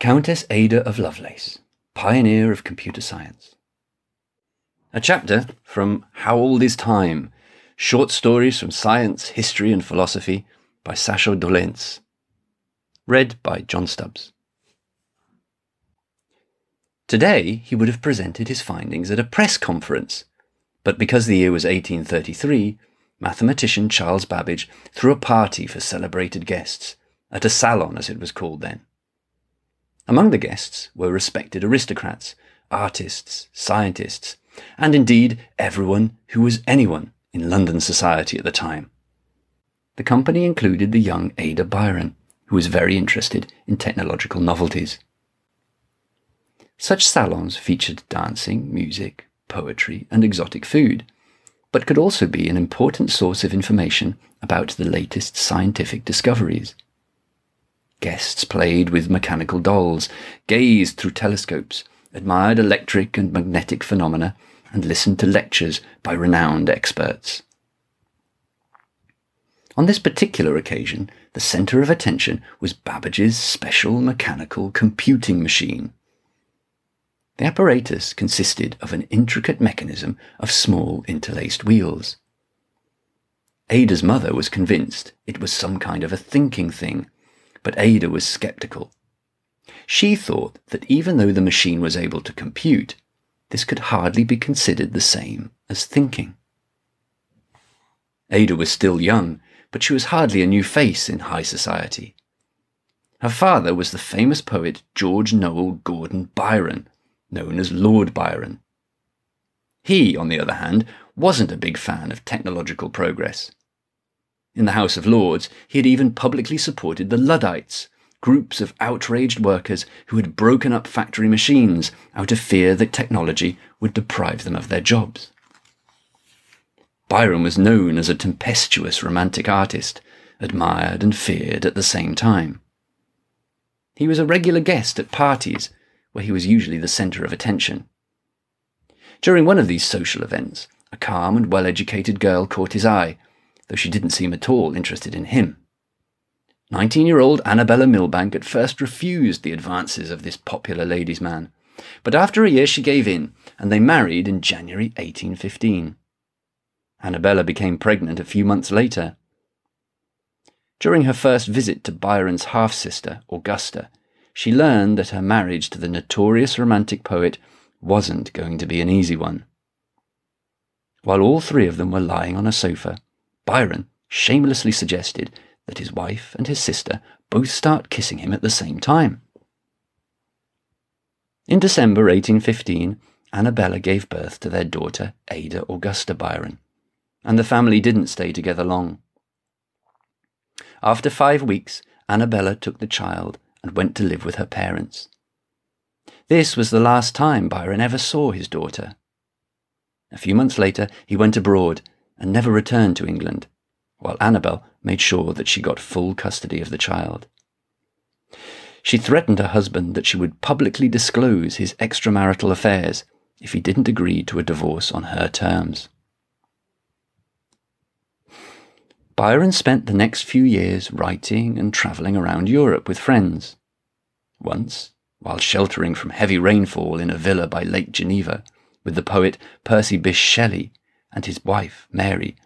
Countess Ada of Lovelace, pioneer of computer science. A chapter from How Old is Time? Short stories from science, history, and philosophy by Sasho Dolenc. Read by John Stubbs. Today, he would have presented his findings at a press conference, but because the year was 1833, mathematician Charles Babbage threw a party for celebrated guests, at a salon as it was called then. Among the guests were respected aristocrats, artists, scientists, and indeed everyone who was anyone in London society at the time. The company included the young Ada Byron, who was very interested in technological novelties. Such salons featured dancing, music, poetry, and exotic food, but could also be an important source of information about the latest scientific discoveries. Guests played with mechanical dolls, gazed through telescopes, admired electric and magnetic phenomena, and listened to lectures by renowned experts. On this particular occasion, the centre of attention was Babbage's special mechanical computing machine. The apparatus consisted of an intricate mechanism of small interlaced wheels. Ada's mother was convinced it was some kind of a thinking thing, but Ada was sceptical. She thought that even though the machine was able to compute, this could hardly be considered the same as thinking. Ada was still young, but she was hardly a new face in high society. Her father was the famous poet George Noel Gordon Byron, known as Lord Byron. He, on the other hand, wasn't a big fan of technological progress. In the House of Lords, he had even publicly supported the Luddites, groups of outraged workers who had broken up factory machines out of fear that technology would deprive them of their jobs. Byron was known as a tempestuous romantic artist, admired and feared at the same time. He was a regular guest at parties where he was usually the centre of attention. During one of these social events, a calm and well educated girl caught his eye, though she didn't seem at all interested in him. Nineteen year old Annabella Milbank at first refused the advances of this popular ladies' man, but after a year she gave in, and they married in January 1815. Annabella became pregnant a few months later. During her first visit to Byron's half sister, Augusta, she learned that her marriage to the notorious romantic poet wasn't going to be an easy one. While all three of them were lying on a sofa, Byron shamelessly suggested that his wife and his sister both start kissing him at the same time. In December 1815, Annabella gave birth to their daughter, Ada Augusta Byron, and the family didn't stay together long. After five weeks, Annabella took the child and went to live with her parents. This was the last time Byron ever saw his daughter. A few months later, he went abroad and never returned to England, while Annabel made sure that she got full custody of the child. She threatened her husband that she would publicly disclose his extramarital affairs if he didn't agree to a divorce on her terms. Byron spent the next few years writing and travelling around Europe with friends. Once, while sheltering from heavy rainfall in a villa by Lake Geneva with the poet Percy Bysshe Shelley and his wife Mary,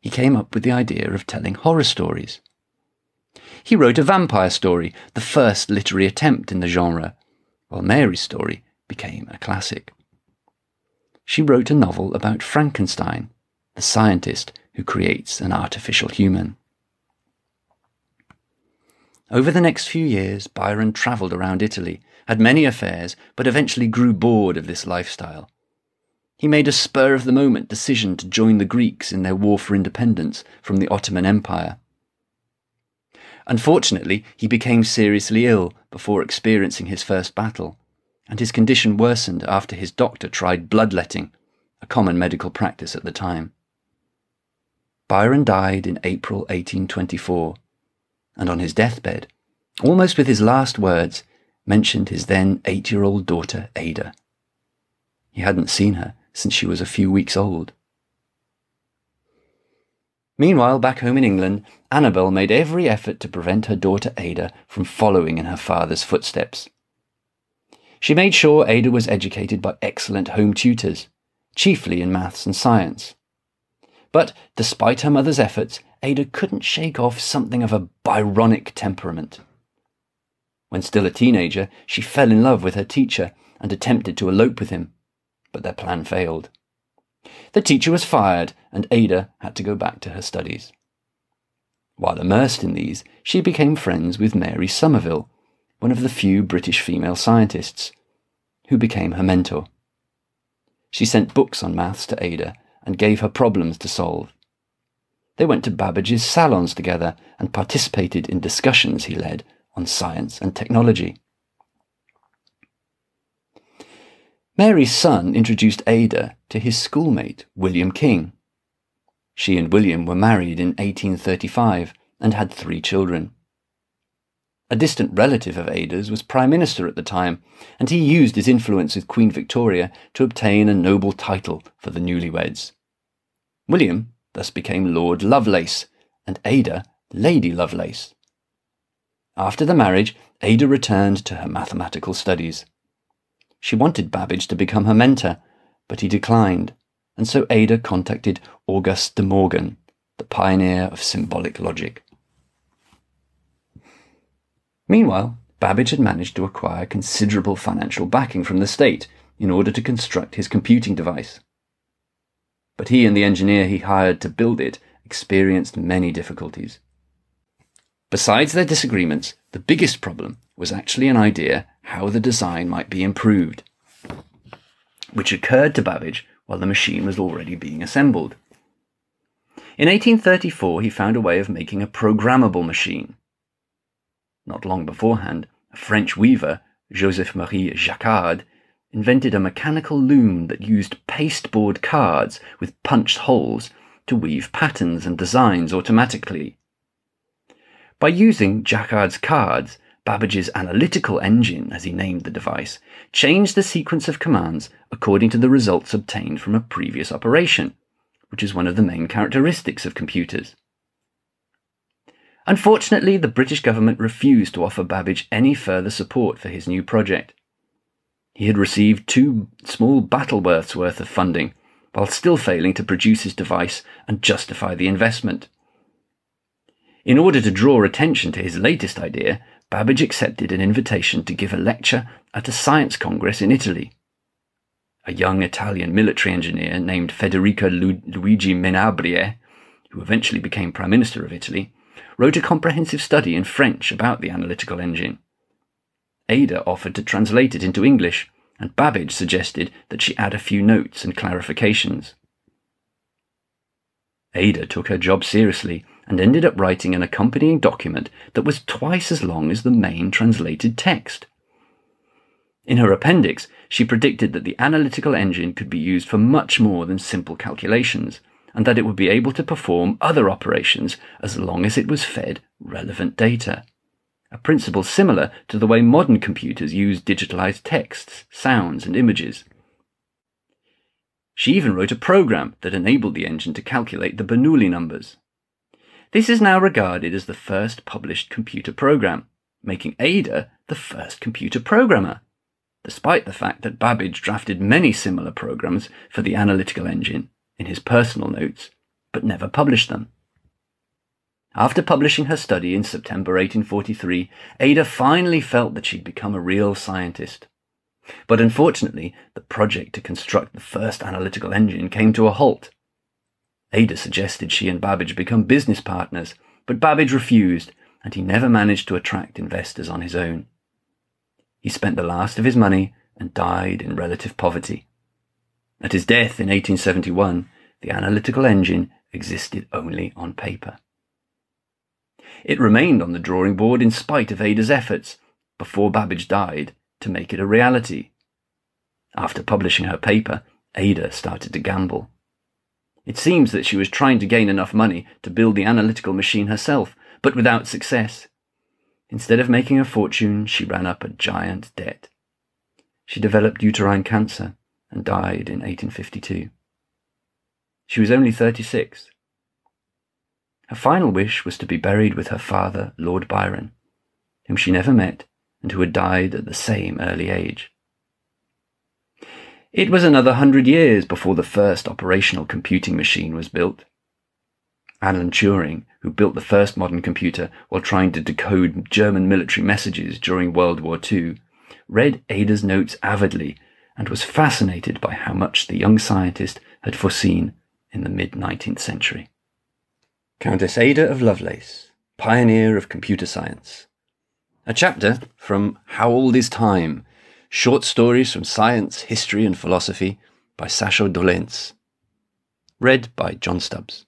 he came up with the idea of telling horror stories. He wrote a vampire story, the first literary attempt in the genre, while Mary's story became a classic. She wrote a novel about Frankenstein, the scientist who creates an artificial human. Over the next few years, Byron travelled around Italy, had many affairs, but eventually grew bored of this lifestyle. He made a spur of the moment decision to join the Greeks in their war for independence from the Ottoman Empire. Unfortunately, he became seriously ill before experiencing his first battle, and his condition worsened after his doctor tried bloodletting, a common medical practice at the time. Byron died in April 1824, and on his deathbed, almost with his last words, mentioned his then eight year old daughter, Ada. He hadn't seen her since she was a few weeks old. Meanwhile, back home in England, Annabel made every effort to prevent her daughter Ada from following in her father's footsteps, She made sure Ada was educated by excellent home tutors, chiefly in maths and science. But despite her mother's efforts, Ada couldn't shake off something of a Byronic temperament. When still a teenager, she fell in love with her teacher and attempted to elope with him, but their plan failed. The teacher was fired, and Ada had to go back to her studies. While immersed in these, she became friends with Mary Somerville, one of the few British female scientists, who became her mentor. She sent books on maths to Ada and gave her problems to solve. They went to Babbage's salons together and participated in discussions he led on science and technology. Mary's son introduced Ada to his schoolmate, William King. She and William were married in 1835 and had three children. A distant relative of Ada's was Prime Minister at the time, and he used his influence with Queen Victoria to obtain a noble title for the newlyweds. William thus became Lord Lovelace, and Ada Lady Lovelace. After the marriage, Ada returned to her mathematical studies. She wanted Babbage to become her mentor, but he declined, and so Ada contacted Auguste de Morgan, the pioneer of symbolic logic. Meanwhile, Babbage had managed to acquire considerable financial backing from the state in order to construct his computing device. But he and the engineer he hired to build it experienced many difficulties. Besides their disagreements, the biggest problem was actually an idea how the design might be improved, which occurred to Babbage while the machine was already being assembled. In 1834, he found a way of making a programmable machine not long beforehand, a French weaver, Joseph Marie Jacquard, invented a mechanical loom that used pasteboard cards with punched holes to weave patterns and designs automatically. By using Jacquard's cards, Babbage's analytical engine, as he named the device, changed the sequence of commands according to the results obtained from a previous operation, which is one of the main characteristics of computers. Unfortunately, the British government refused to offer Babbage any further support for his new project. He had received two small Battleworths worth of funding, while still failing to produce his device and justify the investment. In order to draw attention to his latest idea, Babbage accepted an invitation to give a lecture at a science congress in Italy. A young Italian military engineer named Federico Lu- Luigi Menabrea, who eventually became Prime Minister of Italy, wrote a comprehensive study in French about the analytical engine. Ada offered to translate it into English, and Babbage suggested that she add a few notes and clarifications. Ada took her job seriously and ended up writing an accompanying document that was twice as long as the main translated text. In her appendix, she predicted that the analytical engine could be used for much more than simple calculations, and that it would be able to perform other operations as long as it was fed relevant data. A principle similar to the way modern computers use digitalized texts, sounds, and images. She even wrote a program that enabled the engine to calculate the Bernoulli numbers. This is now regarded as the first published computer program, making Ada the first computer programmer, despite the fact that Babbage drafted many similar programs for the analytical engine in his personal notes, but never published them. After publishing her study in September 1843, Ada finally felt that she'd become a real scientist. But unfortunately, the project to construct the first analytical engine came to a halt. Ada suggested she and Babbage become business partners, but Babbage refused, and he never managed to attract investors on his own. He spent the last of his money and died in relative poverty. At his death in 1871, the analytical engine existed only on paper. It remained on the drawing board in spite of Ada's efforts, before Babbage died, to make it a reality. After publishing her paper, Ada started to gamble. It seems that she was trying to gain enough money to build the analytical machine herself, but without success. Instead of making a fortune, she ran up a giant debt. She developed uterine cancer and died in 1852. She was only 36. Her final wish was to be buried with her father, Lord Byron, whom she never met and who had died at the same early age. It was another hundred years before the first operational computing machine was built. Alan Turing, who built the first modern computer while trying to decode German military messages during World War II, read Ada's notes avidly and was fascinated by how much the young scientist had foreseen in the mid 19th century. Countess Ada of Lovelace, pioneer of computer science. A chapter from How Old is Time? Short Stories from Science, History and Philosophy by Sasho Dolenc. Read by John Stubbs.